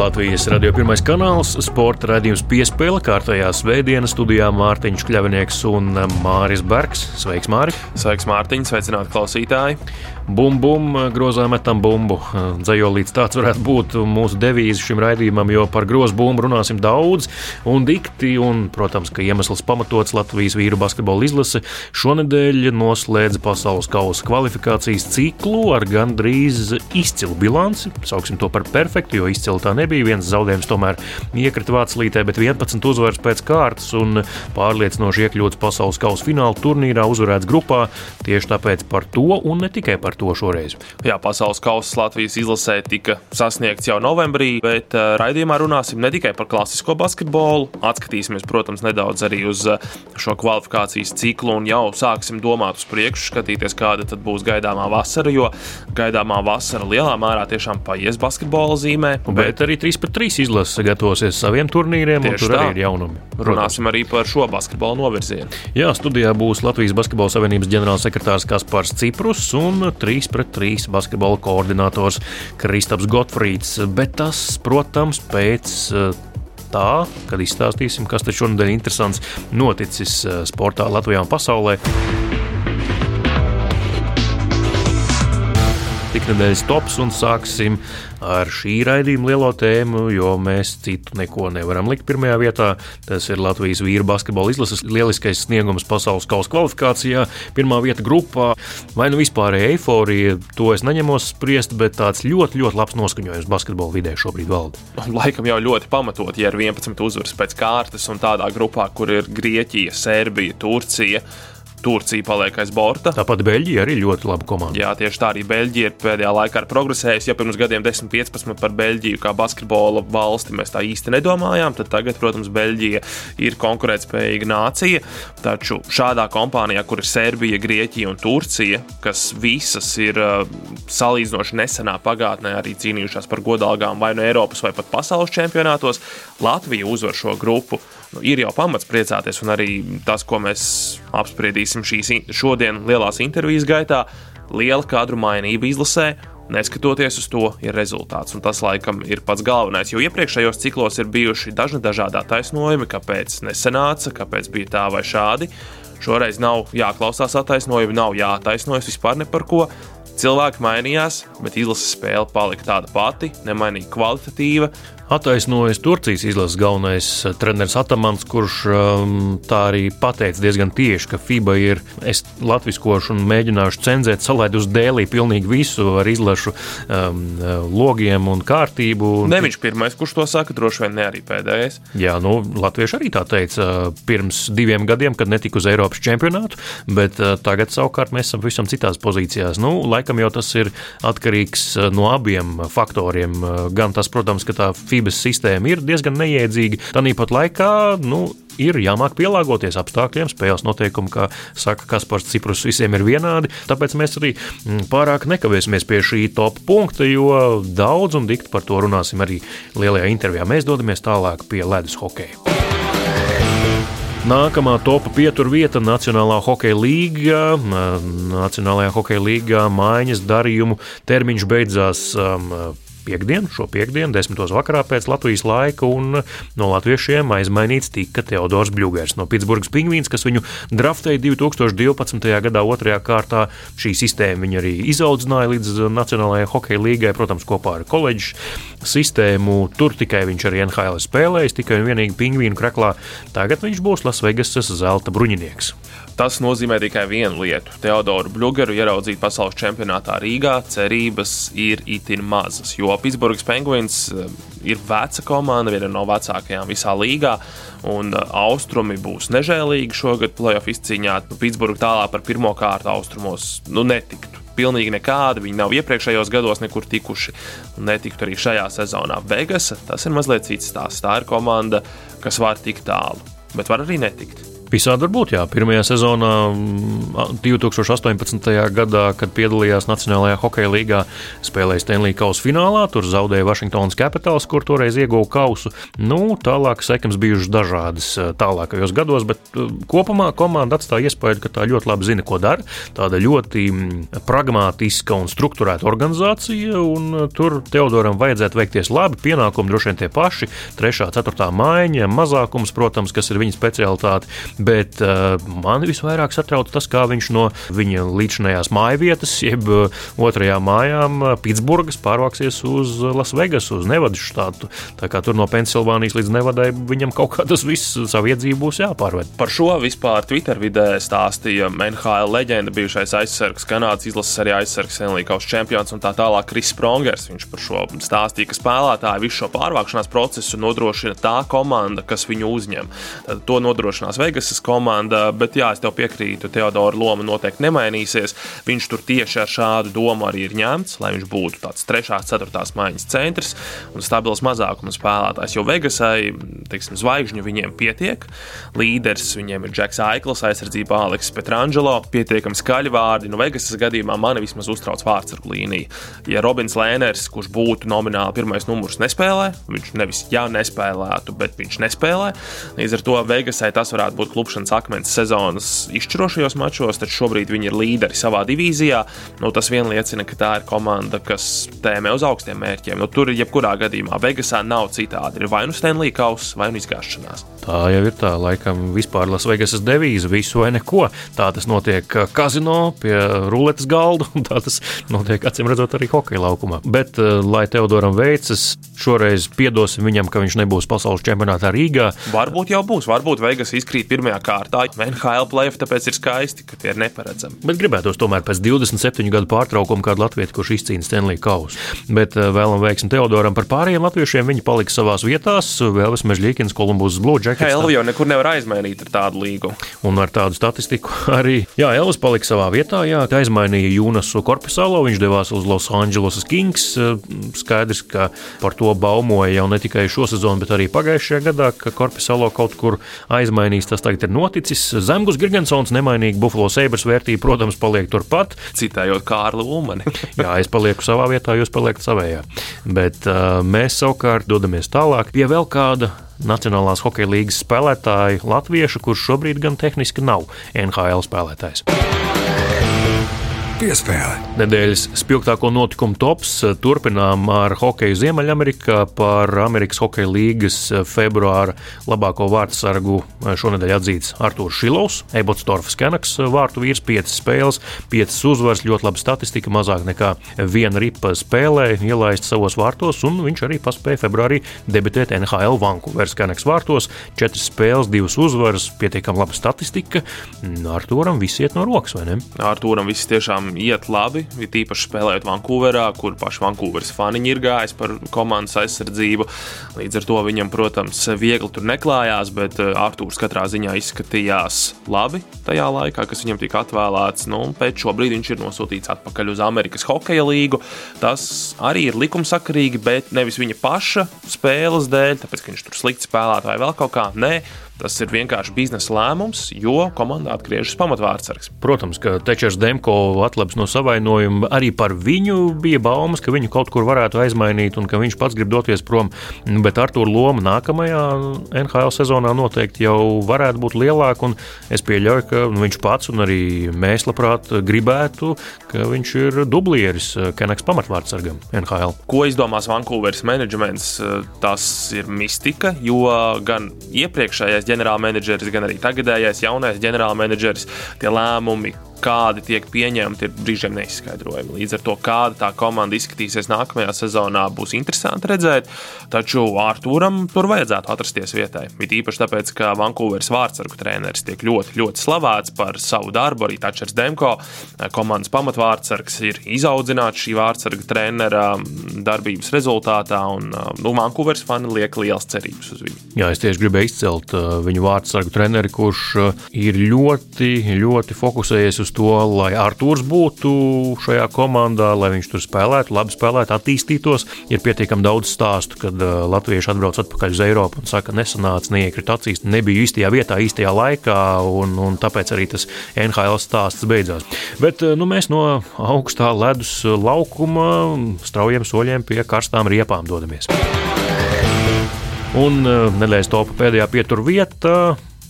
Latvijas radio pirmais kanāls, sporta raidījums piespēle kārtējā svētdienas studijā Mārtiņš Kļavinieks un Māris Bergs. Sveiks, Māri! Sveiks, Mārtiņ! Sveicināti klausītāji! Bum-bum, grozā metam bumbu. Dzējolīts tāds varētu būt mūsu devīze šim raidījumam, jo par grozu bumbu runāsim daudz un dikti. Un, protams, ka iemesls pamatots Latvijas vīru basketbola izlase šonadēļ noslēdza pasaules kausa kvalifikācijas ciklu ar gandrīz izcilu bilanci. Sauksim to par perfektu, jo izcili tā nebija. Viens zaudējums tomēr iekrita Vācijā, bet 11 uzvaras pēc kārtas un pārliecinoši iekļūts pasaules kausa fināla turnīrā, uzvarēts grupā. Tieši tāpēc par to un ne tikai par to šoreiz. Jā, pasaules kausa Latvijas izlasē tika sasniegts jau novembrī, bet uh, raidījumā runāsim ne tikai par klasisko basketbolu, atskatīsimies, protams, nedaudz arī uz uh, šo kvalifikācijas ciklu un jau sāksim domāt uz priekšu, skatīties, kāda tad būs gaidāmā vasara, jo gaidāmā vasara lielā mērā tiešām paies basketbola zīmē. Bet, bet arī 3 pret 3 izlase gatavosies saviem turnīriem, un tur tā. arī ir jaunumi. Protams. Runāsim arī par šo basketbola novirzienu. Jā, studijā būs Latvijas Basketbola Savienības ģenerālsekretārs Kaspars Ciprus un 3 pret 3 basketbola koordinators Kristaps Gotfrīds. Bet tas, protams, pēc eh, tā, kad izstāstīsim, kas te šonadēļ interesants noticis eh, sportā Latvijā un pasaulē. Tiknedēļas tops un sāksim ar šī raidījuma lielo tēmu, jo mēs citu neko nevaram likt pirmajā vietā. Tas ir Latvijas vīru basketbola izlases lieliskais sniegums pasaules kausa kvalifikācijā, pirmā vieta grupā. Vai nu vispārēja eiforija, to es neņemos spriest, bet tāds ļoti, ļoti labs noskaņojums basketbola vidē šobrīd valda. Laikam jau ļoti pamatot, ja ir 11 uzvaras pēc kārtas un tādā grupā, kur ir Grieķija, Serbija, Turcija. Turcija paliek aiz borta. Tāpat Beļģija arī ļoti laba komanda. Jā, tieši tā arī Beļģija ir pēdējā laikā progresējusi. Ja pirms gadiem 10, 15 par Beļģiju kā basketbola valsti mēs tā īsti nedomājām, tad tagad, protams, Beļģija ir konkurētspējīga nācija. Taču šādā kompānijā, kur ir Serbija, Grieķija un Turcija, kas visas ir uh, salīdzinoši nesenā pagātnē arī cīnījušās par godalgām vai no Eiropas vai pat pasaules čempionātos, Latvija uzvar šo grupu nu, ir jau pamats priecāties, un arī tas, ko mēs apspriedīsim šīs šodienas lielās intervijas gaitā, liela kadru mainība izlasē. Neskatoties uz to, ir rezultāts. Un tas, laikam, ir pats galvenais. Jo iepriekšējos ciklos ir bijuši dažni dažādi attaisnojumi, kāpēc nesenāca, kāpēc bija tā vai šādi. Šoreiz nav jāklausās attaisnojumi, nav jāattaisnojas vispār ne par ko. Cilvēki mainījās, bet izlases spēle palika tāda pati, nemainīgi kvalitatīva, attaisnojas Turcijas izlases galvenais eh, treneris Atamans, kurš um, tā arī pateica diezgan tieši, ka FIBA ir, es latviskošu un mēģināšu cenzēt, salaid uz dēlī pilnīgi visu ar izlašu um, logiem un kārtību. Ne viņš pirmais, kurš to saka, droši vien ne arī pēdējais. Jā, nu, latvieši arī tā teica uh, pirms diviem gadiem, kad netika uz Eiropas čempionātu, bet tagad savukārt mēs esam visam citās pozīcijās. Nu, laikam jau tas ir atkarīgs no abiem faktoriem. Gan tas, protams, ka tā FIBA ticības sistēma ir diezgan neiedzīga. Tāpat laikā nu, ir jāmāk pielāgoties apstākļiem, spēles noteikumi, kā saka Kaspars Ciprus, visiem ir vienādi. Tāpēc mēs arī mm, pārāk nekavēsimies pie šī top punkta, jo daudz un dikti par to runāsim arī lielajā intervijā. Mēs dodamies tālāk pie ledus hokeja. Nākamā topa pieturvieta Nacionālā hokeja līnijā. Nacionālajā hokeja līnijā mājas darījumu termiņš beidzās um, piekdienu, šo piekdienu, desmitos vakarā pēc Latvijas laika, un no latviešiem aizmainīts tika Teodors Bļūgers no Pitsburgas pingvīns, kas viņu draftēja 2012. gadā otrajā kārtā. Šī sistēma viņu arī izaudzināja līdz Nacionālajai hokeja līgai, protams, kopā ar koledžu sistēmu. Tur tikai viņš arī NHL spēlējis, tikai un vienīgi pingvīnu kreklā. Tagad viņš būs Lasvegasas zelta bruņinieks. Tas nozīmē tikai vienu lietu. Teodoru Blugeru ieraudzīt pasaules čempionātā Rīgā cerības ir itin mazas, jo Pitsburgas Penguins eh, ir veca komanda, viena no vecākajām visā līgā, un eh, austrumi būs nežēlīgi šogad playoff izcīņā. Nu, Pitsburga tālāk par pirmo kārtu austrumos nu, netiktu pilnīgi nekādi. Viņi nav iepriekšējos gados nekur tikuši un netiktu arī šajā sezonā. Vegas tas ir mazliet cits stāsts. Tā ir komanda, kas var tikt tālu, bet var arī netikt. Visādi var būt. Jā. Pirmajā sezonā, 2018. gadā, kad piedalījās Nacionālajā hokeja līgā, spēlēja Stanley Kausa finālā. Tur zaudēja Washingtonas Capitals, kur toreiz ieguva kausu. Nu, tālāk sekmes bijušas dažādas tālākajos gados, bet kopumā komanda atstāja iespēju, ka tā ļoti labi zina, ko dara. Tāda ļoti pragmatiska un struktūrēta organizācija, un tur Teodoram vajadzētu veikties labi. Pienākumi droši vien tie paši - 3. 4. maiņa, mazākums, protams, kas ir viņa specialitāte bet uh, man visvairāk satrauc tas, kā viņš no viņa līdzinājās mājvietas, jeb uh, otrajām mājām, uh, Pitsburgas, pārvāksies uz Lasvegas, uz Nevadas štātu. Tā kā tur no Pensilvānijas līdz Nevadai viņam kaut kā tas viss savu iedzīvu būs jāpārved. Par šo vispār Twitter vidē stāstīja NHL leģenda, bijušais aizsargs, Kanādas izlases arī aizsargs, Enlīkaus čempions un tā tālāk Kris Prongers. Viņš par šo stāstīja, ka spēlētāji visu šo pārvākšanās procesu nodrošina tā komanda, kas viņu uzņem. Tad to nodrošinās Vegas Vegasas komanda, bet jā, es tev piekrītu, Teodora loma noteikti nemainīsies. Viņš tur tieši ar šādu domu arī ir ņemts, lai viņš būtu tāds 3. un 4. maiņas centrs un stabils mazākuma spēlētājs. Jo Vegasai, teiksim, zvaigžņu viņiem pietiek. Līderis viņiem ir Džeks Aikls, aizsardzībā Aleks Petrangelo, pietiekami skaļi vārdi. Nu, Vegasas gadījumā mani vismaz uztrauc vārdsargu līnija. Ja Robins Lēners, kurš būtu nomināli pirmais numurs, nespēlē, viņš nevis jā, nespēlētu, bet viņš nespēlē. Līdz ar to Vegasai tas varētu būt klupšanas akmens sezonas izšķirošajos mačos, taču šobrīd viņi ir līderi savā divīzijā. Nu, tas vien liecina, ka tā ir komanda, kas tēmē uz augstiem mērķiem. Nu, tur, jebkurā gadījumā, Vegasā nav citādi. Ir vai nu Stanley Kauss, vai nu izgāšanās. Tā jau ir tā, laikam, vispār Lasvegasas devīze, visu vai neko. Tā tas notiek kazino pie ruletes galda, un tā tas notiek, acīm redzot, arī hokeja laukumā. Bet, eh, lai Teodoram veicas, šoreiz piedosim viņam, ka viņš nebūs pasaules čempionātā Rīgā. Varbūt jau būs, varbūt Vegas izkrīt pirmajā pirmajā kārtā. NHL plēsoņi tāpēc ir skaisti, ka tie ir neparedzami. Bet gribētos tomēr pēc 27 gadu pārtraukuma kādu latviešu, kurš izcīna Stanley kausu. Bet eh, vēlam veiksmi Teodoram par pārējiem latviešiem. Viņi palika savās vietās. Vēlvis Mežģīkins, Kolumbus Blue Jackets. Elvis jau nekur nevar aizmainīt ar tādu līgu. Un ar tādu statistiku arī. Jā, Elvis palika savā vietā, jā, aizmainīja Jūnasu Korpusalo, viņš devās uz Los Angeles Kings. Skaidrs, ka par to baumoja jau ne tikai šo sezonu, bet arī pagājušajā gadā, ka Korpusalo kaut kur aizmainīs. Tas tagad ir noticis. Zemgus Gigantsons nemainīgi Buffalo Sabres vērtība, protams, paliek turpat. Citējot Kārlu Ulmani. Jā, es palieku savā vietā, jūs paliekat savējā. Bet uh, mēs savukārt dodamies tālāk pie vēl kāda Nacionālās hokeja līnijas spēlētāja, latviešu, kurš šobrīd gan tehniski nav NHL spēlētājs. Piespēle. Nedēļas spilgtāko notikumu tops turpinām ar hokeju Ziemeļamerikā par Amerikas Hokeja līgas februāra labāko vārtsargu šonadēļ atzīts Artūrs Šilovs, Ebotstorfs Kenaks, vārtu vīrs, 5 spēles, 5 uzvaras, ļoti laba statistika, mazāk nekā viena ripa spēlē ielaist savos vārtos, un viņš arī paspēja februārī debitēt NHL Vankūveras Kenaks vārtos, 4 spēles, 2 uzvaras, pietiekami laba statistika. Artūram viss iet no rokas, vai ne? Artūram viss tiešām iet labi. Ir īpaši spēlējot Vankūverā, kur paši Vankūveras faniņi ir gājis par komandas aizsardzību. Līdz ar to viņam, protams, viegli tur neklājās, bet eh, Arthurs katrā ziņā izskatījās labi tajā laikā, kas viņam tika atvēlēts. Nu, pēc šobrīd viņš ir nosūtīts atpakaļ uz Amerikas Hokeja līgu. Tas arī ir likumsakarīgi, bet nevis viņa paša spēles dēļ, tāpēc ka viņš tur slikti spēlētāji vēl kaut kā. Nē, Tas ir vienkārši biznesa lēmums, jo komandā atgriežas pamatvārdsargs. Protams, ka Tečers Demko atlabs no savainojuma. Arī par viņu bija baumas, ka viņu kaut kur varētu aizmainīt un ka viņš pats grib doties prom. Bet Artur Loma nākamajā NHL sezonā noteikti jau varētu būt lielāka. Es pieļauju, ka viņš pats un arī mēs labprāt gribētu, ka viņš ir dublieris Kenaks pamatvārdsargam NHL. Ko izdomās Vankūveras menedžments? Tas ir mistika, jo gan iepriekšējais ģenerālmenedžeris, gan arī tagadējais jaunais ģenerālmenedžeris, tie lēmumi, kādi tiek pieņemti, ir brīžiem neizskaidrojami. Līdz ar to, kāda tā komanda izskatīsies nākamajā sezonā, būs interesanti redzēt. Taču Arthūram tur vajadzētu atrasties vietai. It īpaši tāpēc, ka Vankūveras vārdsargu treneris tiek ļoti, ļoti slavēts par savu darbu. Arī Tačers Demko, komandas pamatvārdsargs, ir izaudzināts šī vārdsarga trenera darbības rezultātā. Un, nu, Vankūveras fani liek liels cerības uz viņu. Jā, es tieši gribēju izcelt uh, viņu vārdsargu treneri, kurš ir ļoti, ļoti fokusējies uz uz to, lai Arthurs būtu šajā komandā, lai viņš tur spēlētu, labi spēlētu, attīstītos. Ir pietiekami daudz stāstu, kad uh, latvieši atbrauc atpakaļ uz Eiropu un saka, nesanāca, neiekrita acīs, nebija īstajā vietā, īstajā laikā, un, un tāpēc arī tas NHL stāsts beidzās. Bet uh, nu, mēs no augstā ledus laukuma straujiem soļiem pie karstām riepām dodamies. Un uh, nedēļas topā pēdējā pieturvieta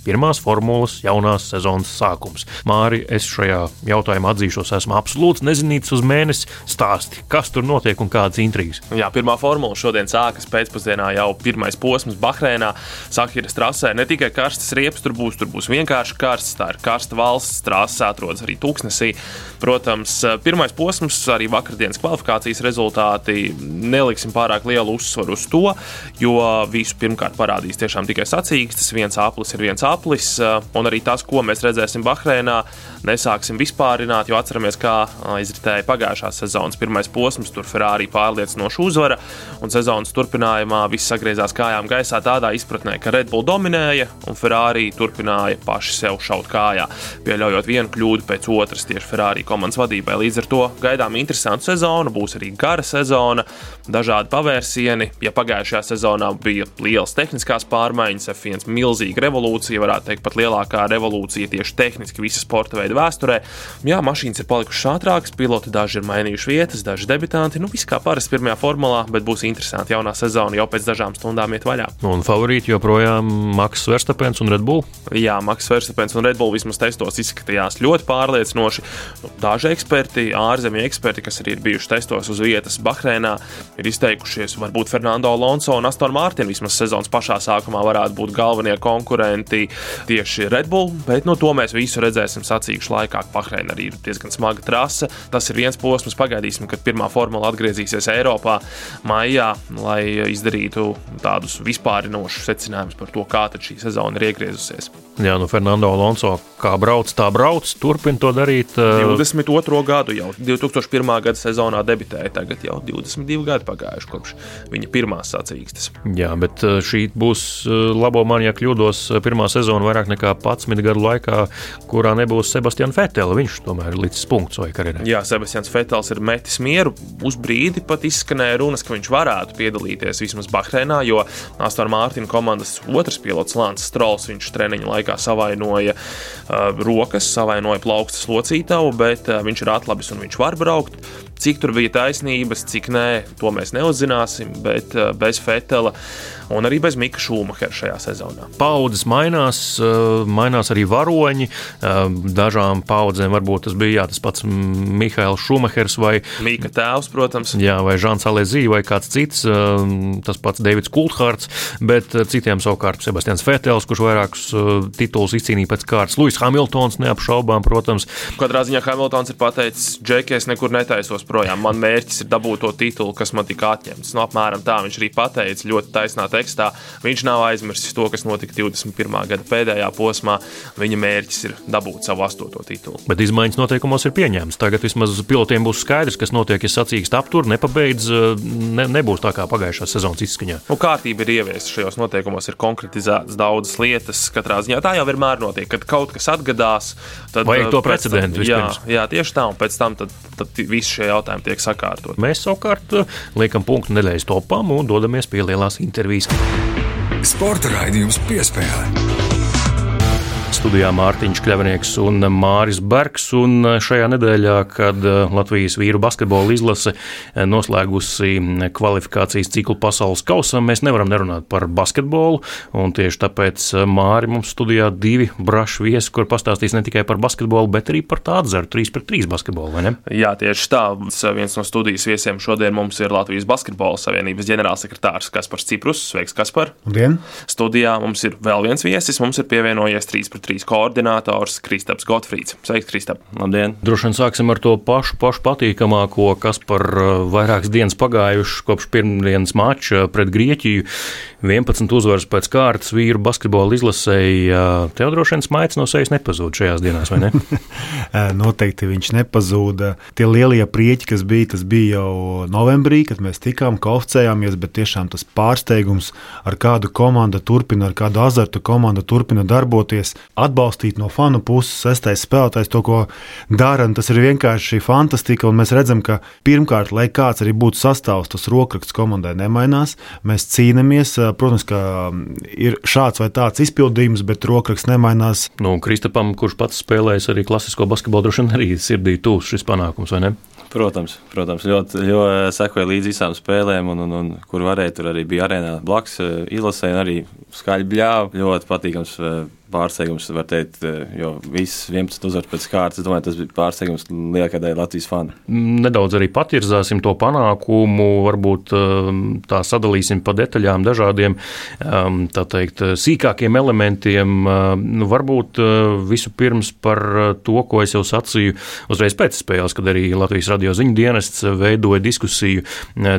pirmās formulas jaunās sezonas sākums. Māri, es šajā jautājumā atzīšos, esmu absolūts nezinīts uz mēnesi stāsti, kas tur notiek un kādas intrigas. Jā, pirmā formula šodien sākas pēcpusdienā jau pirmais posms Bahreinā, Sahiras trasē. Ne tikai karstas riepas tur būs, tur būs vienkārši karsts, tā ir karsta valsts trase, atrodas arī tūkstnesī. Protams, pirmais posms, arī vakardienas kvalifikācijas rezultāti, neliksim pārāk lielu uzsvaru uz to, jo visu pirmkārt parādīs tiešām tikai sacīkstes, viens aplis ir viens aplis aplis, eh, un arī tas, ko mēs redzēsim Bahreinā, nesāksim vispārināt, jo atceramies, kā izritēja pagājušās sezonas pirmais posms, tur Ferrari pārliecinoši uzvara, un sezonas turpinājumā viss sagriezās kājām gaisā tādā izpratnē, ka Red Bull dominēja, un Ferrari turpināja paši sev šaut kājā, pieļaujot vienu kļūdu pēc otras tieši Ferrari komandas vadībai. Līdz ar to gaidām interesantu sezonu, būs arī gara sezona, dažādi pavērsieni. Ja pagājušajā sezonā bija lielas tehniskās pārmaiņas, F1 milzīga revolūcija, varētu teikt, pat lielākā revolūcija tieši tehniski visas sporta veida vēsturē. Jā, mašīnas ir palikušas ātrākas, piloti daži ir mainījuši vietas, daži debitanti. Nu, viss kā parasti pirmajā formulā, bet būs interesanti jaunā sezona jau pēc dažām stundām iet vaļā. Un favorīti joprojām Maks Verstapens un Red Bull? Jā, Maks Verstapens un Red Bull vismaz testos izskatījās ļoti pārliecinoši. Nu, daži eksperti, ārzemju eksperti, kas arī ir bijuši testos uz vietas Bahreinā, ir izteikušies, varbūt Fernando Alonso un Aston Martin vismaz sezonas pašā sākumā varētu būt galvenie konkurenti tieši Red Bull, bet no to mēs visu redzēsim sacīkšu laikā. Bahreina arī ir diezgan smaga trase. Tas ir viens posms, pagaidīsim, kad pirmā formula atgriezīsies Eiropā maijā, lai izdarītu tādus vispārinošus secinājumus par to, kā šī sezona ir iegriezusies. Jā, nu Fernando Alonso kā brauc, tā brauc, turpina to darīt. 22. gadu jau 2001. gada sezonā debitēja, tagad jau 22 gadi pagājuši kopš viņa pirmās sacīkstes. Jā, bet šī būs labo man, ja kļūdos, pirmā sezona vairāk nekā 11 gadu laikā, kurā nebūs Sebastians Fetela. Viņš tomēr ir līdz punkts savai karjerai. Jā, Sebastians Fetels ir metis mieru. Uz brīdi pat izskanēja runas, ka viņš varētu piedalīties vismaz Bahreinā, jo Aston Martin komandas otrs pilots Lants Strauss viņš treniņa laikā laikā savainoja uh, rokas, savainoja plaukstas locītavu, bet uh, viņš ir atlabis un viņš var braukt. Cik tur bija taisnības, cik nē, to mēs neuzzināsim, bet uh, bez Fetela un arī bez Mika Šūmahera šajā sezonā. Paudzes mainās, uh, mainās arī varoņi. Uh, dažām paudzēm varbūt tas bija jā, tas pats Mihails Šūmahers vai Mika tēvs, protams. Jā, vai Žants Alezī vai kāds cits, tas pats Deivids Kulthārds, bet citiem savukārt Sebastians Fetels, kurš vairākus titulus izcīnīja pēc kārtas. Luis Hamiltons neapšaubām, protams. Katrā ziņā Hamiltons ir pateicis, Džeki, es nekur netaisos projām. Man mērķis ir dabūt to titulu, kas man tika atņemts. Nu, apmēram tā viņš arī pateica ļoti taisnā tekstā. Viņš nav aizmirsis to, kas notika 21. gada pēdējā posmā. Viņa mērķis ir dabūt savu astoto titulu. Bet izmaiņas noteikumos ir pieņemtas. Tagad vismaz pilotiem būs skaidrs, kas notiek, ja sacīkst aptur, nepabeidz, ne, nebūs tā kā pagājušā sezonas izskaņā. Nu, kārtība ir ieviesta šajos noteikumos, ir konkretizētas daudzas lietas. Katrā ziņā tā jau vienmēr notiek, kad kaut kas atgadās. Tad vajag to precedentu. Jā, jā, tieši tā, un pēc tam tad, tad visi šie jautājumi tiek sakārtot. Mēs savukārt eh, liekam punktu nedēļas topam un dodamies pie lielās intervijas. Sporta raidījums piespēlē. Studijā Mārtiņš Kļavnieks un Māris Bergs. Un šajā nedēļā, kad eh, Latvijas vīru basketbola izlase eh, noslēgusi kvalifikācijas ciklu pasaules kausam, mēs nevaram nerunāt par basketbolu. Tieši tāpēc eh, Māri mums studijā divi brašu viesi, kur pastāstīs ne tikai par basketbolu, bet arī par tādu zaru 3 pret 3 basketbolu. Jā, tieši tā. Viens no studijas viesiem šodien mums ir Latvijas Basketbola Savienības ģenerālsekretārs Kaspars Ciprus. Sveiks, Kaspar! Labdien! Studijā mums ir vēl viens viesis, mums ir pievienojies 3 pret 3 3 koordinators Kristaps Gotfrīds. Sveiks, Kristap! Labdien! Droši vien sāksim ar to pašu, pašu patīkamāko, kas par uh, vairākas dienas pagājušas kopš pirmdienas mača pret Grieķiju. 11 uzvaras pēc kārtas vīru basketbola izlasēja. Tev droši vien smaids no sejas nepazūd šajās dienās, vai ne? Noteikti viņš nepazuda. Tie lielie prieķi, kas bija, tas bija jau novembrī, kad mēs tikām kaucējāmies, bet tiešām tas pārsteigums, ar kādu komandu turpina, ar kādu azartu komanda turpina darboties, atbalstīt no fanu puses. Sestais spēlētājs to, ko dara, un tas ir vienkārši fantastika. Mēs redzam, ka pirmkārt, lai kāds arī būtu sastāvs, tas rokraksts komandai nemainās. Mēs cīnāmies. Protams, ka ir šāds vai tāds izpildījums, bet rokraksts nemainās. Nu, Kristapam, kurš pats spēlējis arī klasisko basketbolu, droši vien arī sirdī tūs šis panākums, vai ne? Protams, protams ļoti, ļoti sekoja līdzi visām spēlēm, un, un, un kur varēja, tur arī bija arēnā blakus izlasē, un arī skaļi bļāva. Ļoti patīkams pārsteigums, var teikt, eh, jo viss 11 uzvaras pēc kārtas. Es domāju, tas bija pārsteigums lielākajai Latvijas fanai. Nedaudz arī patirzāsim to panākumu, varbūt ehm, tā sadalīsim pa detaļām, dažādiem ehm, tā teikt, sīkākiem elementiem. Ehm, nu, varbūt visu pirms par to, ko es jau sacīju uzreiz pēc spēles, kad arī Latvijas radio ziņu dienests veidoja diskusiju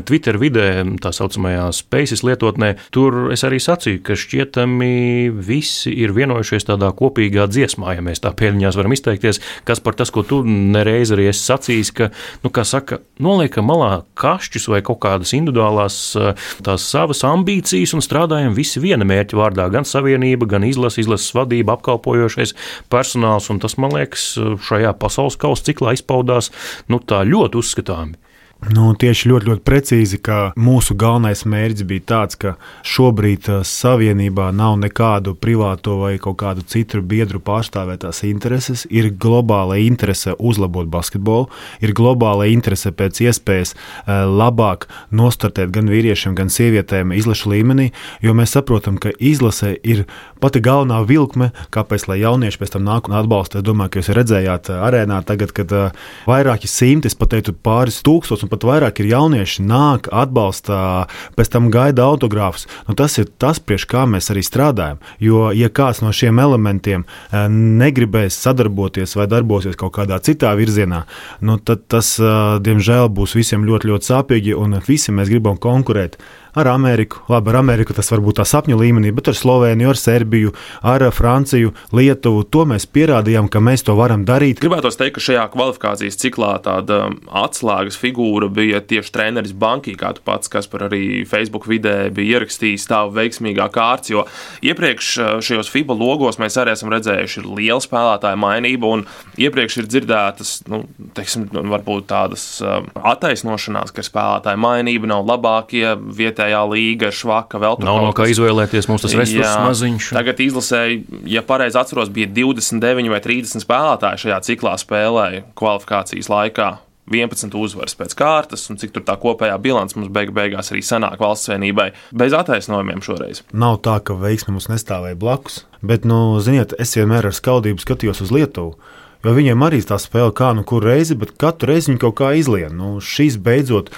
Twitter vidē, tā saucamajā Spaces lietotnē. Tur es arī sacīju, ka šķietami visi ir vienojušies vienojušies tādā kopīgā dziesmā, ja mēs tā pēdiņās varam izteikties, kas par tas, ko tu nereiz arī esi sacījis, ka, nu, kā saka, noliekam malā kašķus vai kaut kādas individuālās tās savas ambīcijas un strādājam visi viena mērķa vārdā, gan savienība, gan izlase, izlases vadība, apkalpojošais personāls, un tas, man liekas, šajā pasaules kausa ciklā izpaudās, nu, tā ļoti uzskatāmi. Nu, tieši ļoti, ļoti precīzi, ka mūsu galvenais mērķis bija tāds, ka šobrīd uh, savienībā nav nekādu privāto vai kādu citu biedru pārstāvētās intereses. Ir globāla interese uzlabot basketbolu, ir globāla interese pēc iespējas uh, labāk nostartēt gan vīriešiem, gan sievietēm izlašu līmenī, jo mēs saprotam, ka izlase ir pati galvenā vilkme, kāpēc lai jaunieši pēc tam nāk un atbalsta. Es domāju, ka jūs redzējāt uh, arēnā tagad, kad vairāki simti, es pat teiktu pāris tūkstoši pat vairāk ir jaunieši, nāk, atbalsta, pēc tam gaida autogrāfus. Nu, tas ir tas, priekš kā mēs arī strādājam. Jo, ja kāds no šiem elementiem eh, negribēs sadarboties vai darbosies kaut kādā citā virzienā, nu, tad tas, eh, diemžēl, būs visiem ļoti, ļoti sāpīgi, un visi mēs gribam konkurēt ar Ameriku. Labi, ar Ameriku tas var būt tā sapņu līmenī, bet ar Sloveniju, ar Serbiju, ar Franciju, Lietuvu. To mēs pierādījām, ka mēs to varam darīt. Gribētu teikt, ka šajā kvalifikācijas ciklā tāda atslēgas figūra bija tieši treneris Bankī, kā tu pats, kas par arī Facebook vidē bija ierakstījis tā veiksmīgā kārts. Jo iepriekš šajos FIBA logos mēs arī esam redzējuši lielu spēlētāju mainību, un iepriekš ir dzirdētas, nu, teiksim, varbūt tādas attaisnošanās, ka spēlētāju mainība nav labākie vietējie vietējā līga švaka. Nav no kā izvēlēties, mums tas resurss maziņš. Tagad izlasēji, ja pareizi atceros, bija 29 vai 30 spēlētāji šajā ciklā spēlēja kvalifikācijas laikā. 11 uzvaras pēc kārtas, un cik tur tā kopējā bilance mums beig beigās arī sanāk valsts vienībai bez attaisnojumiem šoreiz. Nav tā, ka veiksme mums nestāvēja blakus, bet, nu, ziniet, es vienmēr ar skaudību skatījos uz Lietuvu. Jo viņiem arī tā spēle, kā nu kur reizi, bet katru reizi viņi kaut kā izlien. Nu, šīs beidzot,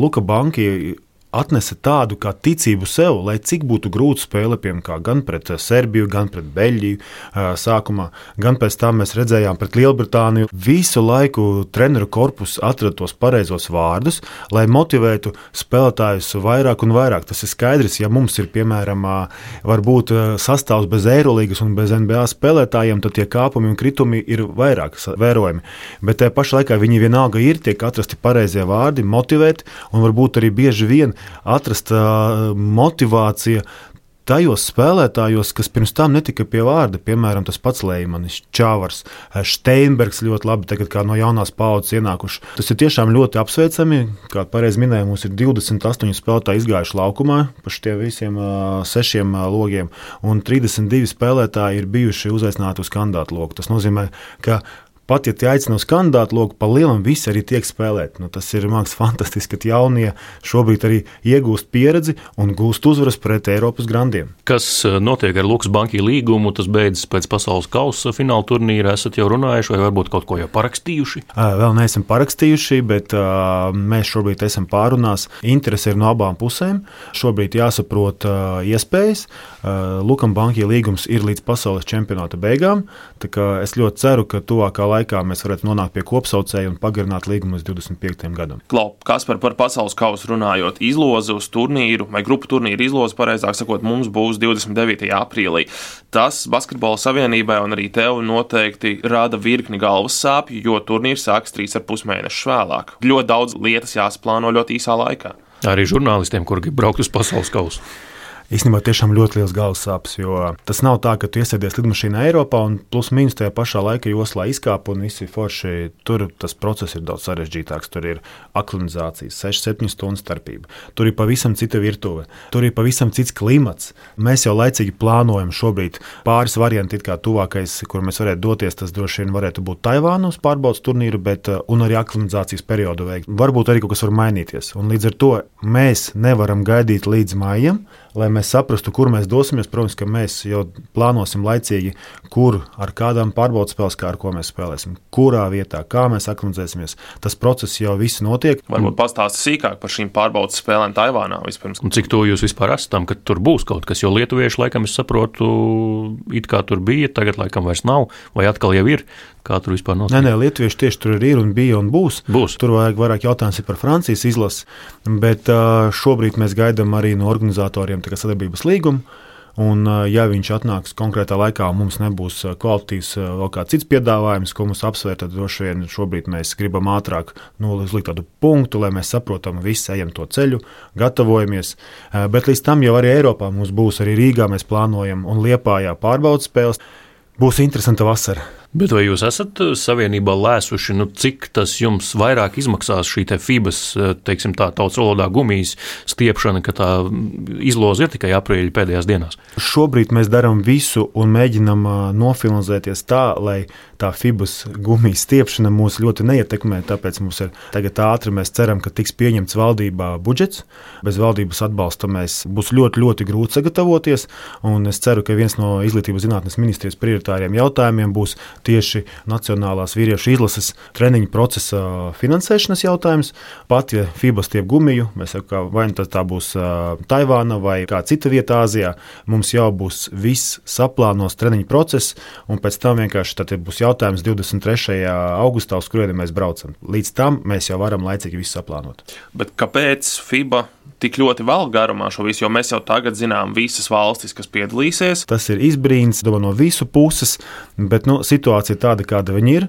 Luka Banki atnesa tādu kā ticību sev, lai cik būtu grūti spēle, piemēram, gan pret eh, Serbiju, gan pret Beļģiju, eh, sākumā, gan pēc tam mēs redzējām pret Lielbritāniju. Visu laiku treneru korpus atrada tos pareizos vārdus, lai motivētu spēlētājus vairāk un vairāk. Tas ir skaidrs, ja mums ir, piemēram, varbūt sastāvs bez Eirolandes un bez NBA spēlētājiem, tad tie kāpumi un kritumi ir vairāk vērojami. Bet tajā pašā laikā viņi vienalga ir, tiek atrasti pareizie vārdi, motivēt, un varbūt arī bieži vien atrast motivācija tajos spēlētājos, kas pirms tam netika pie vārda, piemēram, tas pats Leimanis, Čāvars, Steinbergs ļoti labi tagad kā no jaunās paudzes ienākuši. Tas ir tiešām ļoti apsveicami. Kā pareizi minēja, mums ir 28 spēlētāji izgājuši laukumā pa šiem visiem sešiem logiem, un 32 spēlētāji ir bijuši uzaicināti uz kandidātu loku. Tas nozīmē, ka Pat ja tie aicina uz kandidātu loku, pa lielam visi arī tiek spēlēti. Nu, tas ir mākslinieks fantastiski, ka jaunie šobrīd arī iegūst pieredzi un gūst uzvaras pret Eiropas grandiem. Kas eh, notiek ar Lukas banku līgumu? Tas beidzas pēc pasaules kausa fināla turnīra. Esat jau runājuši, vai varbūt kaut ko jau parakstījuši? Vēl neesam parakstījuši, bet mēs šobrīd esam pārunās. Interese ir no abām pusēm. Šobrīd jāsaprot iespējas. Lukam banku līgums ir līdz pasaules čempionāta beigām. Es ļoti ceru, ka tuvākā laikā laikā mēs varētu nonākt pie kopsaucēja un pagarināt līgumu līdz 25. gadam. Klau, kas par, par pasaules kausu runājot, izloze uz turnīru vai grupu turnīru izloze, pareizāk sakot, mums būs 29. aprīlī. Tas basketbola savienībai un arī tev noteikti rada virkni galvas sāpju, jo turnīrs sāks 3,5 mēnešus vēlāk. Ļoti daudz lietas jāsplāno ļoti īsā laikā. Arī žurnālistiem, kuri grib braukt uz pasaules kausu. Īstenībā tiešām ļoti liels galvas sāpes. Jo tas nav tā, ka tu iesēdies lidmašīnā Eiropā un plus mīnus tajā pašā laika joslā izkāp un visi forši. Tur tas process ir daudz sarežģītāks. Tur ir aklimatizācijas, 6-7 stundu starpība. Tur ir pavisam cita virtuve, tur ir pavisam cits klimats. Mēs jau laicīgi plānojam šobrīd pāris varianti, kā tuvākais, kur mēs varētu doties. Tas droši vien varētu būt Taivāna uz pārbaudas turnīru, bet uh, arī aklimatizācijas periodu veikt. Varbūt arī kaut kas var mainīties. Un līdz ar to mēs nevaram gaidīt līdz mājām lai mēs saprastu, kur mēs dosimies. Protams, ka mēs jau plānosim laicīgi, kur ar kādām pārbaudas spēlēm, kā ar ko mēs spēlēsim, kurā vietā, kā mēs aklimatizēsimies. Tas process jau viss notiek. Varbūt pastāstīt sīkāk par šīm pārbaudas spēlēm Taivānā vispirms. Un cik to jūs vispār esat tam, ka tur būs kaut kas, jo lietuvieši laikam es saprotu, it kā tur bija, tagad laikam vairs nav, vai atkal jau ir. Kā tur vispār notiek? Nē, nē, lietuvieši tieši tur ir un bija un būs. būs. Tur vajag vairāk jautājumu par Francijas izlasi, bet šobrīd mēs gaidām arī no organizatoriem sadarbības līgumu. Un, ja viņš atnāks konkrētā laikā, un mums nebūs kvalitīvs vēl kāds cits piedāvājums, ko mums apsvērt, tad droši vien šobrīd mēs gribam ātrāk nolikt tādu punktu, lai mēs saprotam, visi ejam to ceļu, gatavojamies. Bet līdz tam jau arī Eiropā mums būs arī Rīgā, mēs plānojam un Liepājā pārbaudas spēles. Būs interesanta vasara. Bet vai jūs esat uh, savienībā lēsuši, nu, cik tas jums vairāk izmaksās šī te FIBAS, uh, teiksim, tā tautas valodā gumijas stiepšana, ka tā izloze ir tikai aprīļa pēdējās dienās? Šobrīd mēs darām visu un mēģinam nofilmēt tā, lai tā FIBAS gumijas stiepšana mūs ļoti neietekmē. Tāpēc mums ir tagad ātri, mēs ceram, ka tiks pieņemts valdībā budžets. Bez valdības atbalsta mēs būs ļoti, ļoti grūti sagatavoties. Es ceru, ka viens no izglītības zinātnes ministrijas prioritāriem jautājumiem būs tieši Nacionālās vīriešu izlases treniņu procesa finansēšanas jautājums. Pat ja FIBA stiep gumiju, mēs sakām, vai nu tā būs Taivāna vai kā cita vieta Āzijā, mums jau būs viss saplānos treniņu process, un pēc tam vienkārši būs jautājums 23. augustā, uz kurieni mēs braucam. Līdz tam mēs jau varam laicīgi visu saplānot. Bet kāpēc FIBA tik ļoti vēl garumā šo visu, jo mēs jau tagad zinām visas valstis, kas piedalīsies. Tas ir izbrīns no visu puses, bet nu, situācija ir tāda, kāda viņa ir.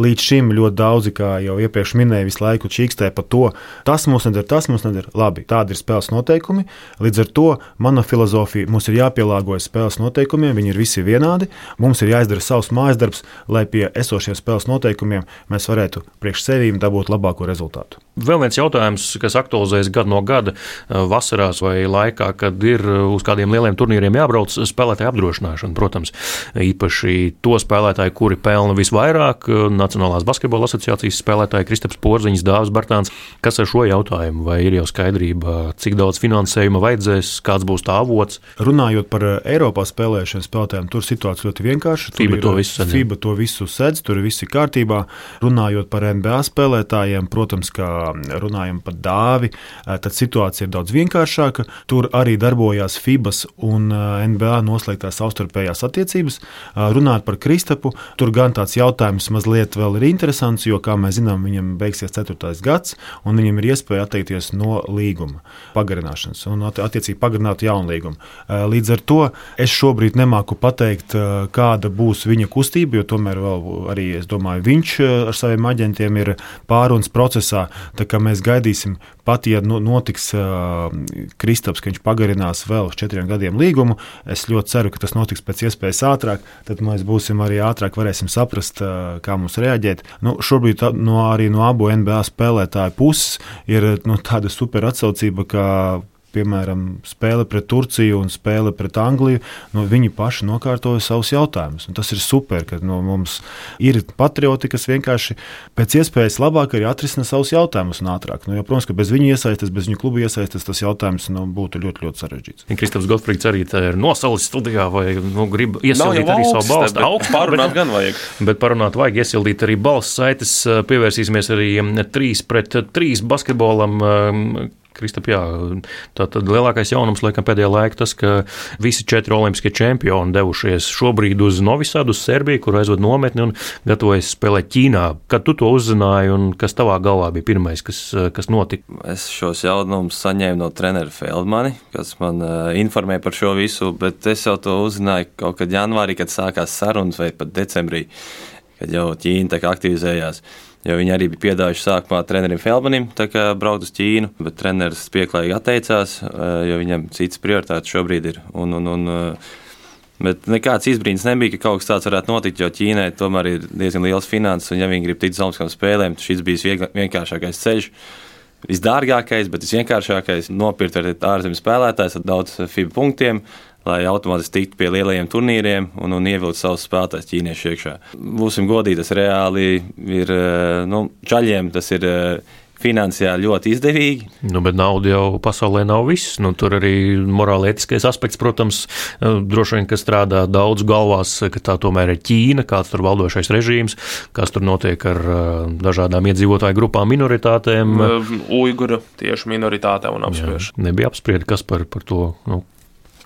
Līdz šim ļoti daudzi, kā jau iepriekš minēju, visu laiku čīkstē par to, tas mums neder, tas mums neder. Labi, tādi ir spēles noteikumi. Līdz ar to mana filozofija mums ir jāpielāgojas spēles noteikumiem, viņi ir visi vienādi. Mums ir jāizdara savs mājas darbs, lai pie esošiem spēles noteikumiem mēs varētu priekš sevīm dabūt labāko rezultātu. Vēl viens jautājums, kas aktualizējas gadu no gada, vasarās vai laikā, kad ir uz kādiem lieliem turnīriem jābrauc, spēlētāju apdrošināšana. Protams, īpaši to spēlētāju, kuri pelna visvairāk, Nacionālās basketbola asociācijas spēlētāji Kristaps Porziņš, Dārzs Bartāns. Kas ar šo jautājumu? Vai ir jau skaidrība, cik daudz finansējuma vajadzēs, kāds būs tā avots? Runājot par Eiropā spēlēšanu spēlētājiem, tur situācija ļoti vienkārša. FIBA to visu sedz. FIBA to visu sedz, tur viss ir kārtībā. Runājot par NBA spēlētājiem, protams, ka runājam par dāvi, tad situācija ir daudz vienkāršāka. Tur arī darbojās FIBAS un NBA noslēgtās savstarpējās attiecības. Runājot par Kristapu, tur gan tāds jautājums mazliet vēl ir interesants, jo, kā mēs zinām, viņam beigsies 4. gads, un viņam ir iespēja atteikties no līguma pagarināšanas un attiecīgi pagarināt jaunu līgumu. Līdz ar to es šobrīd nemāku pateikt, kāda būs viņa kustība, jo tomēr arī domāju, viņš ar saviem aģentiem ir pārunas procesā. Tā kā mēs gaidīsim, pat ja notiks uh, Kristaps, ka viņš pagarinās vēl uz četriem gadiem līgumu, es ļoti ceru, ka tas notiks pēc iespējas ātrāk. Tad mēs būsim arī ātrāk, varēsim saprast, uh, kā mums reaģēt. Nu, šobrīd no, arī no abu NBA spēlētāju puses ir nu, tāda super atsaucība, ka piemēram, spēle pret Turciju un spēle pret Angliju, nu, viņi paši nokārtoja savus jautājumus. Un tas ir super, ka nu, mums ir patrioti, kas vienkārši pēc iespējas labāk arī atrisina savus jautājumus un ātrāk. Nu, jo, protams, ka bez viņu iesaistes, bez viņu kluba iesaistes, tas jautājums nu, būtu ļoti, ļoti sarežģīts. Kristaps Gotfrīds arī ir nosalis studijā vai nu, grib iesildīt arī savu balstu. Augstu parunāt gan vajag. Bet parunāt vajag iesildīt arī balsts saites. Pievērsīsimies arī 3 pret 3 basketbolam Kristap, jā, tā tad lielākais jaunums laikam pēdējā laikā tas, ka visi četri olimpiskie čempioni devušies šobrīd uz Novisādu, uz Serbiju, kur aizved nometni un gatavojas spēlēt Ķīnā. Kad tu to uzzināji un kas tavā galvā bija pirmais, kas, kas notika? Es šos jaunumus saņēmu no trenera Feldmani, kas man uh, informēja par šo visu, bet es jau to uzzināju kaut kad janvārī, kad sākās sarunas vai pat decembrī kad jau Ķīna aktivizējās. Jo viņi arī bija piedāvājuši sākumā trenerim Felmanim braukt uz Ķīnu, bet treneris pieklājīgi atteicās, jo viņam citas prioritātes šobrīd ir. Un, un, un, Bet nekāds izbrīns nebija, ka kaut kas tāds varētu notikt, jo Ķīnai tomēr ir diezgan liels finanses, un ja viņi grib tikt Olimpiskām spēlēm, tad šis bija vienkāršākais ceļš. Visdārgākais, bet visvienkāršākais - nopirkt ar ārzemju spēlētājus ar daudz FIBA punktiem, lai automātiski tiktu pie lielajiem turnīriem un, un ievilkt savus spēlētājus ķīniešu iekšā. Būsim godīgi, tas reāli ir nu, čaļiem, tas ir finansiāli ļoti izdevīgi. Nu, bet nauda jau pasaulē nav viss. Nu, tur arī morāli etiskais aspekts, protams, eh, droši vien, ka strādā daudz galvās, ka tā tomēr ir Ķīna, kāds tur valdošais režīms, kas tur notiek ar eh, dažādām iedzīvotāju grupām, minoritātēm. Uiguru tieši minoritātēm un apspriež. Nebija apsprieda, kas par, par to. Nu,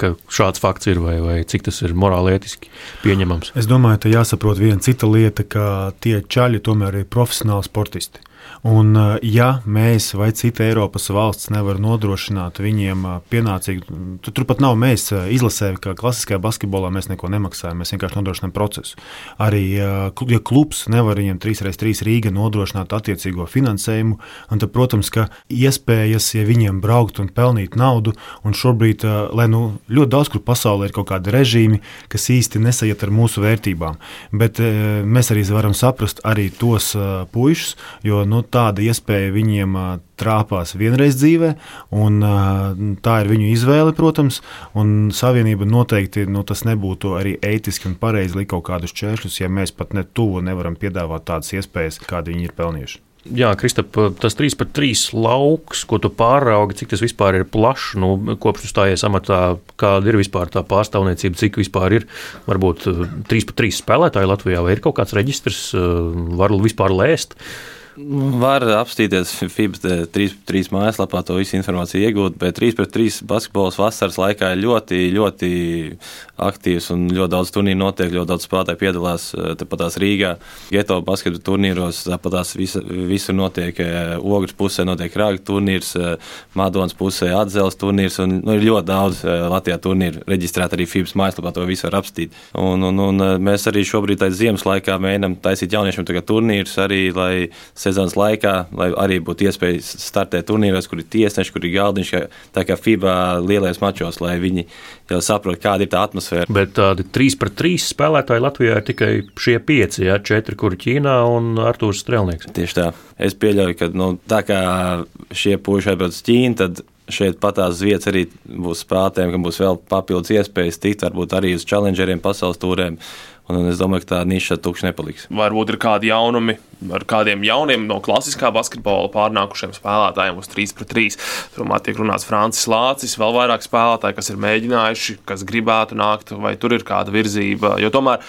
ka šāds fakts ir vai, vai cik tas ir morāli etiski pieņemams. Es domāju, ka jāsaprot viena cita lieta, ka tie čaļi tomēr ir profesionāli sportisti. Un, eh, ja mēs vai cita Eiropas valsts nevar nodrošināt viņiem eh, pienācīgu, tad turpat nav mēs eh, izlasē, ka klasiskajā basketbolā mēs neko nemaksājam, mēs vienkārši nodrošinām procesu. Arī, ja klubs nevar viņiem 3x3 Rīga nodrošināt attiecīgo finansējumu, tad, protams, ka iespējas, ja viņiem braukt un pelnīt naudu, un šobrīd, lai nu ļoti daudz kur pasaulē ir kaut kādi režīmi, kas īsti nesaiet ar mūsu vērtībām, bet mēs arī varam saprast arī tos puišus, jo nu, tāda iespēja viņiem trāpās vienreiz dzīvē, un tā ir viņu izvēle, protams. Savienība noteikti nu, tas nebūtu arī ētiski un pareizi likt kaut kādus čēršļus, ja mēs pat ne tuvu nevaram piedāvāt tādas iespējas, kādi viņi ir pelnījuši. Jā, Kristap, tas 3 pret 3 lauks, ko tu pāraugi, cik tas vispār ir plašs, nu, kopš tu stājies amatā, kāda ir vispār tā pārstāvniecība, cik vispār ir, varbūt 3 pret 3 spēlētāji Latvijā, vai ir kaut kāds reģistrs, var vispār lēst? Uh, Var apstīties FIBA 3 mājaslapā, to visu informāciju iegūt, bet 3 pret 3 basketbols vasaras laikā ir ļoti, ļoti aktīvs un ļoti daudz turnīru notiek, ļoti daudz spēlētāju piedalās eh, tepat tās Rīgā, geto basketbola turnīros, tāpat tās visa, visur notiek, eh, ogres pusē notiek rāga turnīrs, eh, Madonas pusē atzels turnīrs, un nu, ir ļoti daudz Latvijā turnīru reģistrēt arī FIBA mājaslapā, to visu var apstīt. Un, un, un mēs arī šobrīd, tā ziemas laikā, mēģinam taisīt jauniešiem turnīrus arī, lai sezonas laikā, lai arī būtu iespēja startēt turnīros, kur ir tiesneši, kur ir galdiņš, tā kā FIBA lielajos mačos, lai viņi jau saprot, kāda ir tā atmosfēra. Bet tādi 3 pret 3 spēlētāji Latvijā ir tikai šie 5, ja 4, kur Ķīnā un Artūrs Strelnieks. Tieši tā. Es pieļauju, ka nu, tā kā šie puiši atbrauc uz Ķīnu, tad šeit patās vietas arī būs spēlētājiem, kam būs vēl papildus iespējas tikt varbūt arī uz challengeriem, pasaules tūrēm. Un es domāju, ka tā niša tukša nepaliks. Varbūt ir kādi jaunumi ar kādiem jauniem no klasiskā basketbola pārnākušiem spēlētājiem uz 3 pret 3. Turmā tiek runāts Francis Lācis, vēl vairāk spēlētāji, kas ir mēģinājuši, kas gribētu nākt, vai tur ir kāda virzība. Jo tomēr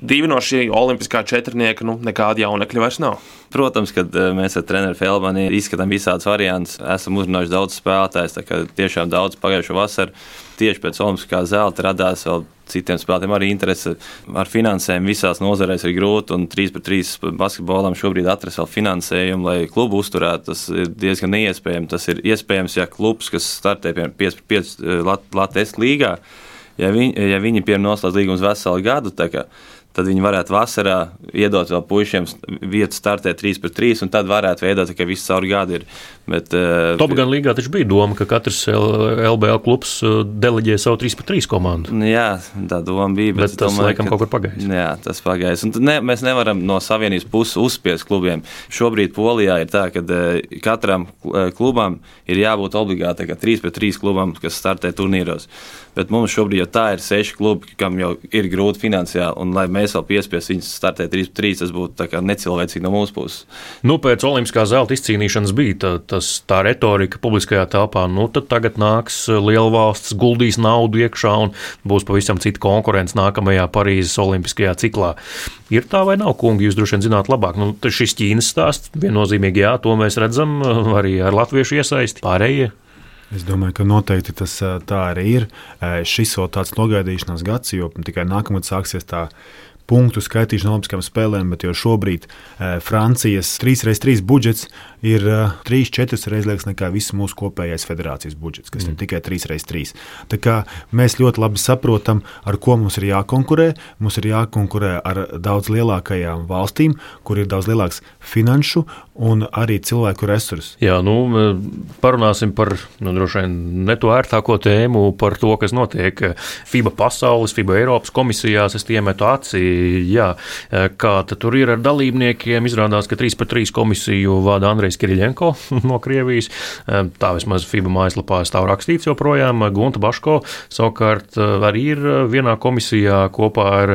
divi no šī olimpiskā četrnieka, nu, nekāda jaunekļa vairs nav. Protams, kad eh, mēs ar treneru Felmanu izskatām visādus variantus, esam uzrunājuši daudz spēlētājus, tā kā tiešām daudz pagājušo vasaru. Tieši pēc olimpiskā zelta radās vēl citiem spēlētājiem arī interese. Ar finansēm visās nozarēs ir grūti, un 3 pret 3 basketbolam šobrīd atrast vēl finansējumu, lai klubu uzturētu. Tas ir diezgan neiespējami. Tas ir iespējams, ja klubs, kas startē piemēram 5 pret 5 Latvijas līgā, ja viņi, ja viņi piemēram noslēdz līgumus veselu gadu, tad viņi varētu vasarā iedot vēl puišiem vietu startēt 3 pret 3, un tad varētu veidot, ka viss caur gadu ir. Bet, uh, Top gan līgā taču bija doma, ka katrs LBL klubs eh, deleģē savu 3 pret 3 komandu. Nu jā, tā doma bija. Bet, bet tas domāju, laikam ka, kaut kur pagājis. Jā, tas pagājis. Un ne, mēs nevaram no savienības puses uzspiest klubiem. Šobrīd Polijā ir tā, ka uh, katram klubam ir jābūt obligāti 3 pret 3 klubam, kas startē turnīros. Bet mums šobrīd jau tā ir seši klubi, kam jau ir grūti finansiāli, un lai mēs vēl piespiest viņus startēt 3-3, tas būtu necilvēcīgi no mūsu puses. Nu, pēc Olimpiskā zelta izcīnīšanas bija tā, tas, tā retorika publiskajā telpā. Nu, tad tagad nāks liela valsts, guldīs naudu iekšā un būs pavisam cita konkurence nākamajā Parīzes Olimpiskajā ciklā. Ir tā vai nav, kungi, jūs droši vien zināt labāk. Nu, šis Ķīnas stāsts viennozīmīgi jā, to mēs redzam arī ar latviešu iesaisti. Pārējie Es domāju, ka noteikti tas tā arī ir. Šis vēl tāds nogaidīšanās gads, jo tikai nākamgad sāksies tā punktu skaitīšanu Olimpiskajām spēlēm, bet jau šobrīd Francijas 3x3 budžets ir 3-4 reizes lielāks nekā viss mūsu kopējais federācijas budžets, kas mm. ir tikai 3x3. Tā kā mēs ļoti labi saprotam, ar ko mums ir jākonkurē. Mums ir jākonkurē ar daudz lielākajām valstīm, kur ir daudz lielāks finanšu un arī cilvēku resursu. Jā, nu, parunāsim par nu, droši vien ne to ērtāko tēmu, par to, kas notiek FIBA pasaules, FIBA Eiropas komisijās. Es tiemetu acī, jā, kā tur ir ar dalībniekiem. Izrādās, ka 3 pret 3 komisiju vada Andrejs Kiriļenko no Krievijas. Tā vismaz FIBA mājaslapā stāv rakstīts joprojām. Gunta Baško savukārt arī ir vienā komisijā kopā ar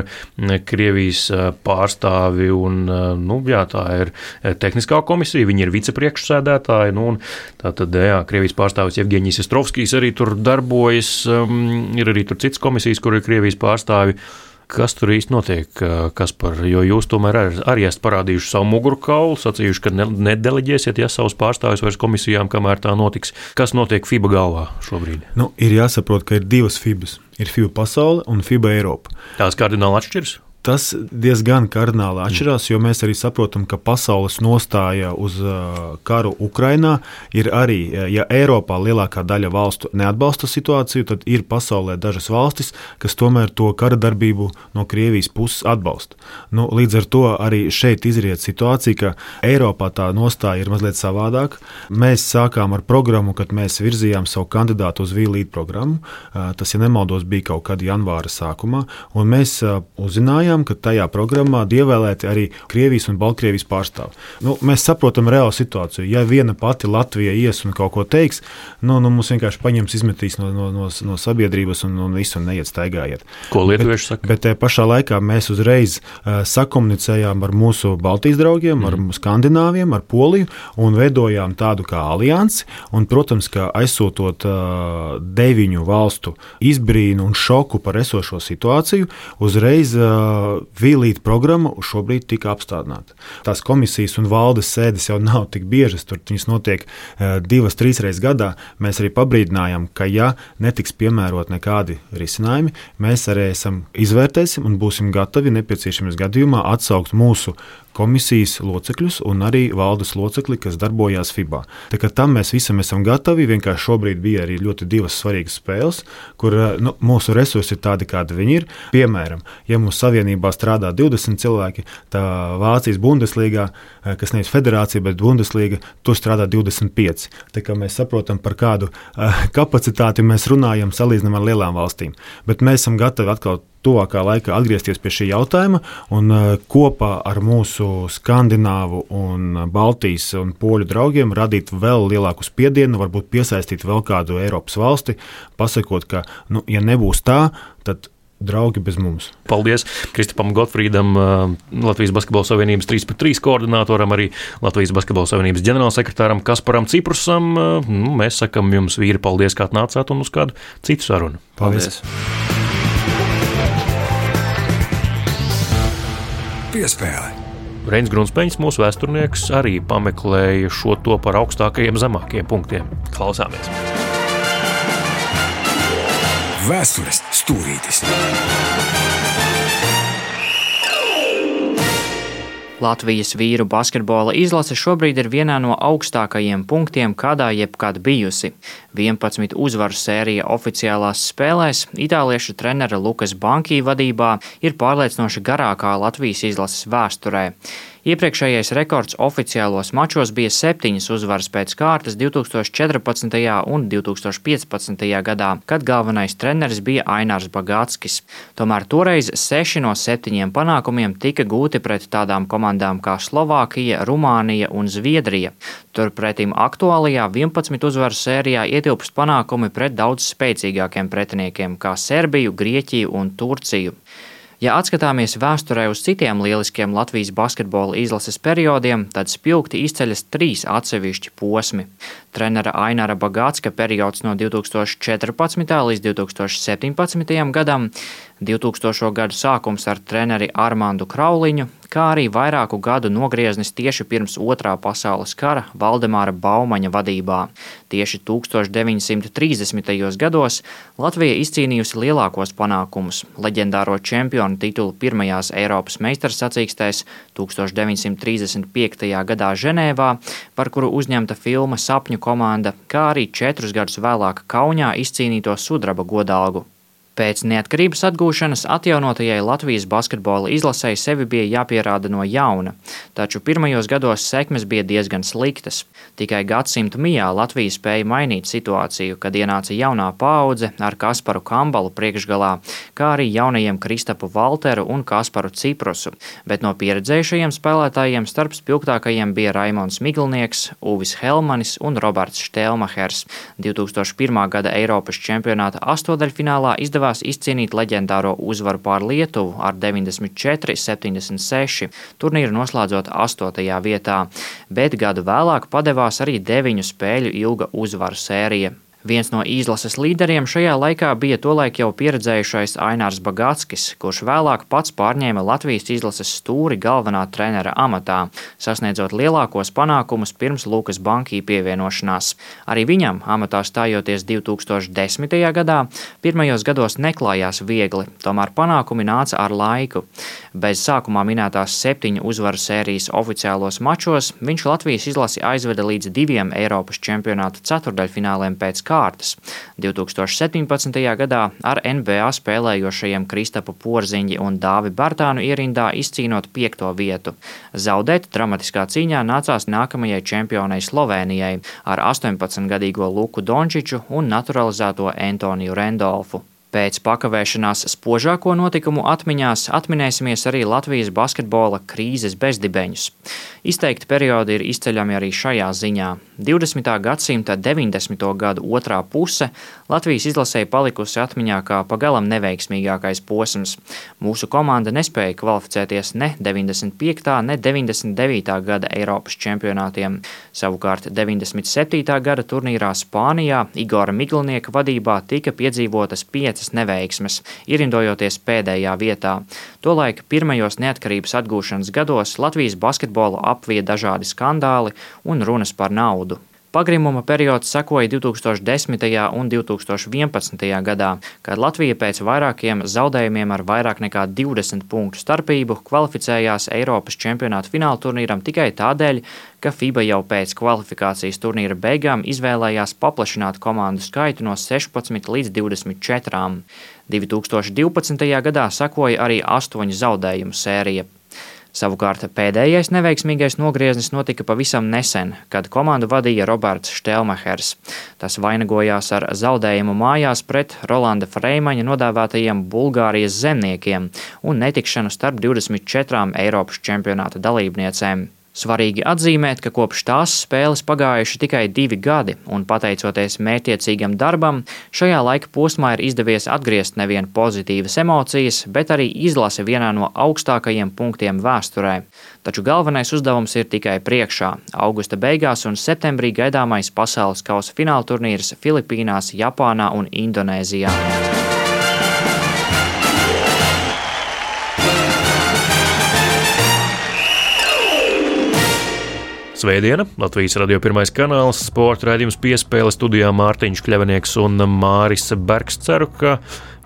Krievijas pārstāvi. Un, nu, jā, tā ir tehniskā komisija viņi ir vicepriekšsēdētāji. Nu, tātad, jā, Krievijas pārstāvis Evģēnijas Estrovskijs arī tur darbojas. Um, ir arī tur citas komisijas, kur ir Krievijas pārstāvi. Kas tur īsti notiek? Kas par, jo jūs tomēr ar, arī esat parādījuši savu mugurkaulu, sacījuši, ka ne, nedeleģēsiet ja, savus pārstāvjus vairs komisijām, kamēr tā notiks. Kas notiek FIBA galvā šobrīd? Nu, ir jāsaprot, ka ir divas FIBas. Ir FIBA pasaule un FIBA Eiropa. Tās kardināli atšķiras? Tas diezgan kardināli atšķirās, jo mēs arī saprotam, ka pasaules nostāja uz karu Ukrajinā ir arī, ja Eiropā lielākā daļa valstu neatbalsta situāciju, tad ir pasaulē dažas valstis, kas tomēr to kara darbību no Krievijas puses atbalsta. Nu, līdz ar to arī šeit izriet situācija, ka Eiropā tā nostāja ir mazliet savādāka. Mēs sākām ar programmu, kad mēs virzījām savu kandidātu uz VLīdu programmu. Tas, ja nemaldos, bija kaut kad janvāra sākumā, un mēs uzzinājām, zinājām, ka tajā programmā ievēlēti arī Krievijas un Baltkrievijas pārstāvji. Nu, mēs saprotam reālu situāciju. Ja viena pati Latvija ies un kaut ko teiks, nu, nu mums vienkārši paņems, izmetīs no, no, no, no sabiedrības un, un visu neiet staigājiet. Ko lietuvieši saka? Bet tajā pašā laikā mēs uzreiz uh, sakomunicējām ar mūsu Baltijas draugiem, mm. ar mhm. Skandināviem, ar Poliju un veidojām tādu kā aliansi. Un, protams, ka aizsūtot uh, deviņu valstu izbrīnu un šoku par esošo situāciju, uzreiz uh, Vīlīta programma šobrīd tika apstādināta. Tās komisijas un valdes sēdes jau nav tik biežas, tur viņas notiek uh, divas, trīs reizes gadā. Mēs arī pabrīdinājām, ka, ja netiks piemērot nekādi risinājumi, mēs arī esam izvērtēsim un būsim gatavi nepieciešamības gadījumā atsaukt mūsu komisijas locekļus un arī valdes locekli, kas darbojās FIBA. Tā kā tam mēs visam esam gatavi. Vienkārši šobrīd bija arī ļoti divas svarīgas spēles, kur eh, nu, mūsu resursi ir tādi, kādi viņi ir. Piemēram, ja mūsu savienībā strādā 20 cilvēki, tā Vācijas Bundeslīgā, eh, kas nevis federācija, bet Bundeslīga, tur strādā 25. Tā kā mēs saprotam, par kādu uh, kapacitāti mēs runājam, salīdzinām ar lielām valstīm. Bet mēs esam gatavi atkal tuvākā laikā atgriezties pie šī jautājuma un uh, kopā ar mūsu skandināvu, un Baltijas un poļu draugiem radīt vēl lielāku spiedienu, varbūt piesaistīt vēl kādu Eiropas valsti, pasakot, ka, nu, ja nebūs tā, tad draugi bez mums. Paldies Kristupam Gotfrīdam, uh, Latvijas Basketbola Savienības 3-3 koordinatoram, arī Latvijas Basketbola Savienības ģenerālsekretāram Kasparam Ciprusam. Uh, nu, mēs sakam jums, vīri, paldies, ka atnācāt un uz kādu citu sarunu. Paldies! paldies. Piespēle. Reins Grunsteins, mūsu vēsturnieks, arī pameklēja šo to par augstākajiem, zemākajiem punktiem. Klausāmies! Vēstures stūrītis! Latvijas vīru basketbola izlase šobrīd ir vienā no augstākajiem punktiem, kādā jebkad bijusi. 11 uzvaru sērija oficiālās spēlēs itāliešu trenera Lukas Bankī vadībā ir pārliecinoši garākā Latvijas izlases vēsturē. Iepriekšējais rekords oficiālos mačos bija septiņas uzvaras pēc kārtas 2014. un 2015. gadā, kad galvenais treneris bija Ainārs Bagātskis. Tomēr toreiz seši no septiņiem panākumiem tika gūti pret tādām komandām kā Slovākija, Rumānija un Zviedrija. Turpretim aktuālajā 11 uzvaru sērijā ietilpst panākumi pret daudz spēcīgākiem pretiniekiem kā Serbiju, Grieķiju un Turciju. Ja atskatāmies vēsturē uz citiem lieliskiem Latvijas basketbola izlases periodiem, tad spilgti izceļas trīs atsevišķi posmi. Trenera Aināra Bagātska periods no 2014. līdz 2017. gadam, 2000. gadu sākums ar treneri Armāndu Krauliņu, kā arī vairāku gadu nogrieznis tieši pirms otrā pasaules kara Valdemāra Baumaņa vadībā. Tieši 1930. gados Latvija izcīnījusi lielākos panākumus - leģendāro čempionu titulu pirmajās Eiropas meistarsacīkstēs 1935. gadā Ženēvā, par kuru uzņemta filma Sapņu komanda, kā arī četrus gadus vēlāk Kaunijā izcīnīto sudraba godalgu. Pēc neatkarības atgūšanas atjaunotajai Latvijas basketbola izlasēji sevi bija jāpierāda no jauna, taču pirmajos gados sekmes bija diezgan sliktas. Tikai gadsimta mijā Latvija spēja mainīt situāciju, kad ienāca jaunā paudze ar Kasparu Kambalu priekšgalā, kā arī jaunajiem Kristapu Valteru un Kasparu Ciprusu, bet no pieredzējušajiem spēlētājiem starp spilgtākajiem bija Raimons Miglnieks, Uvis Helmanis un Roberts Štelmahers. 2001. gada Eiropas čempionāta astodaļfinālā izdevās izdevās izcīnīt leģendāro uzvaru pār Lietuvu ar 94-76, turnīru noslēdzot 8. vietā, bet gadu vēlāk padevās arī 9 spēļu ilga uzvaru sērija. Viens no izlases līderiem šajā laikā bija tolaik jau pieredzējušais Ainārs Bagātskis, kurš vēlāk pats pārņēma Latvijas izlases stūri galvenā trenera amatā, sasniedzot lielākos panākumus pirms Lukas Bankī pievienošanās. Arī viņam, amatā stājoties 2010. gadā, pirmajos gados neklājās viegli, tomēr panākumi nāca ar laiku. Bez sākumā minētās septiņu uzvaru sērijas oficiālos mačos viņš Latvijas izlasi aizveda līdz diviem Eiropas čempionāta ceturdaļfināliem pēc kārtas kārtas. 2017. gadā ar NBA spēlējošajiem Kristapu Porziņģi un Dāvi Bartānu ierindā izcīnot piekto vietu. Zaudēt dramatiskā cīņā nācās nākamajai čempionai Slovenijai ar 18-gadīgo Luku Dončiču un naturalizēto Antoniju Rendolfu. Pēc pakavēšanās spožāko notikumu atmiņās atminēsimies arī Latvijas basketbola krīzes bezdibeņus. Izteikti periodi ir izceļami arī šajā ziņā. 20. gadsimta 90. gadu otrā puse Latvijas izlasēji palikusi atmiņā kā pagalam neveiksmīgākais posms. Mūsu komanda nespēja kvalificēties ne 95. ne 99. gada Eiropas čempionātiem. Savukārt 97. gada turnīrā Spānijā Igora Miglnieka vadībā tika piedzīvotas piecas piecas neveiksmes, ierindojoties pēdējā vietā. Tolaik pirmajos neatkarības atgūšanas gados Latvijas basketbolu apvija dažādi skandāli un runas par naudu. Pagrimuma periods sekoja 2010. un 2011. gadā, kad Latvija pēc vairākiem zaudējumiem ar vairāk nekā 20 punktu starpību kvalificējās Eiropas čempionāta fināla turnīram tikai tādēļ, ka FIBA jau pēc kvalifikācijas turnīra beigām izvēlējās paplašināt komandu skaitu no 16 līdz 24. 2012. gadā sekoja arī astoņu zaudējumu sērija. Savukārt pēdējais neveiksmīgais nogrieznis notika pavisam nesen, kad komandu vadīja Roberts Štelmachers. Tas vainagojās ar zaudējumu mājās pret Rolanda Freimaņa nodāvātajiem Bulgārijas zemniekiem un netikšanu starp 24 Eiropas čempionāta dalībniecēm. Svarīgi atzīmēt, ka kopš tās spēles pagājuši tikai divi gadi, un pateicoties mērķiecīgam darbam, šajā laika posmā ir izdevies atgriezt nevien pozitīvas emocijas, bet arī izlase vienā no augstākajiem punktiem vēsturē. Taču galvenais uzdevums ir tikai priekšā. Augusta beigās un septembrī gaidāmais pasaules kausa fināla turnīrs Filipīnās, Japānā un Indonēzijā. Svētdiena, Latvijas radio pirmais kanāls, sporta raidījums piespēle studijā Mārtiņš Kļavinieks un Māris Bergs. Ceru, ka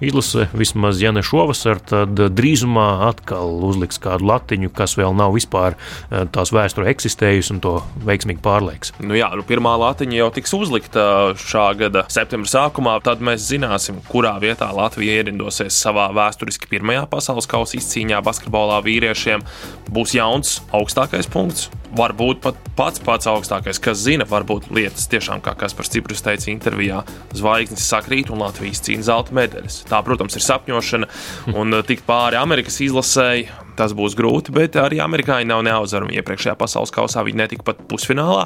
izlase vismaz, ja ne šovasar, tad drīzumā atkal uzliks kādu latiņu, kas vēl nav vispār eh, tās vēsturē eksistējusi un to veiksmīgi pārlieks. Nu jā, nu pirmā latiņa jau tiks uzlikta šā gada septembra sākumā, tad mēs zināsim, kurā vietā Latvija ierindosies savā vēsturiski pirmajā pasaules kausa izcīņā basketbolā vīriešiem. Būs jauns augstākais punkts, varbūt pat pats pats augstākais, kas zina, varbūt lietas tiešām, kā Kaspars Ciprus teica intervijā, zvaigznes sakrīt un Latvijas cīna zelta medaļas. Tā, protams, ir sapņošana un tikt pāri Amerikas izlasēji tas būs grūti, bet arī amerikāņi nav neauzvarami. Iepriekšējā pasaules kausā viņi netika pat pusfinālā.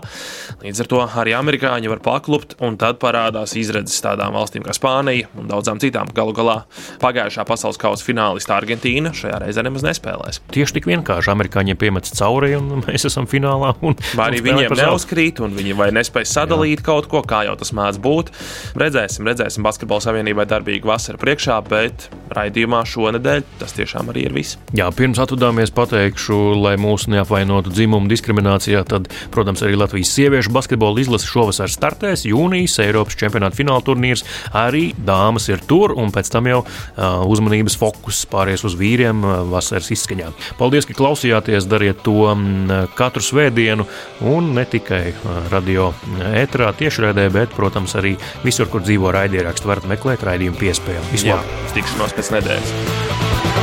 Līdz ar to arī amerikāņi var paklupt, un tad parādās izredzes tādām valstīm kā Spānija un daudzām citām. Galu galā pagājušā pasaules kausa finālista Argentīna šajā reizē nemaz nespēlēs. Tieši tik vienkārši amerikāņiem piemetas cauri, un mēs esam finālā. Un, vai arī viņiem neuzkrīt, un viņi vai nespēj sadalīt Jā. kaut ko, kā jau tas mēdz būt. Redzēsim, redzēsim, basketbola savienībai darbīga vasara priekšā, bet raidījumā šonadēļ tas tiešām arī ir viss. Jā, pirms atvadāmies, pateikšu, lai mūsu neapvainotu dzimumu diskriminācijā, tad, protams, arī Latvijas sieviešu basketbola izlase šovasar startēs. Jūnijas Eiropas čempionāta fināla turnīrs arī dāmas ir tur, un pēc tam jau uh, uzmanības fokus pāries uz vīriem uh, vasaras izskaņā. Paldies, ka klausījāties, dariet to um, katru svētdienu, un ne tikai uh, radio ētrā tiešraidē, bet, protams, arī visur, kur dzīvo raidierakstu, varat meklēt raidījumu piespēli. Vislabāk! Tikšanos pēc nedēļas!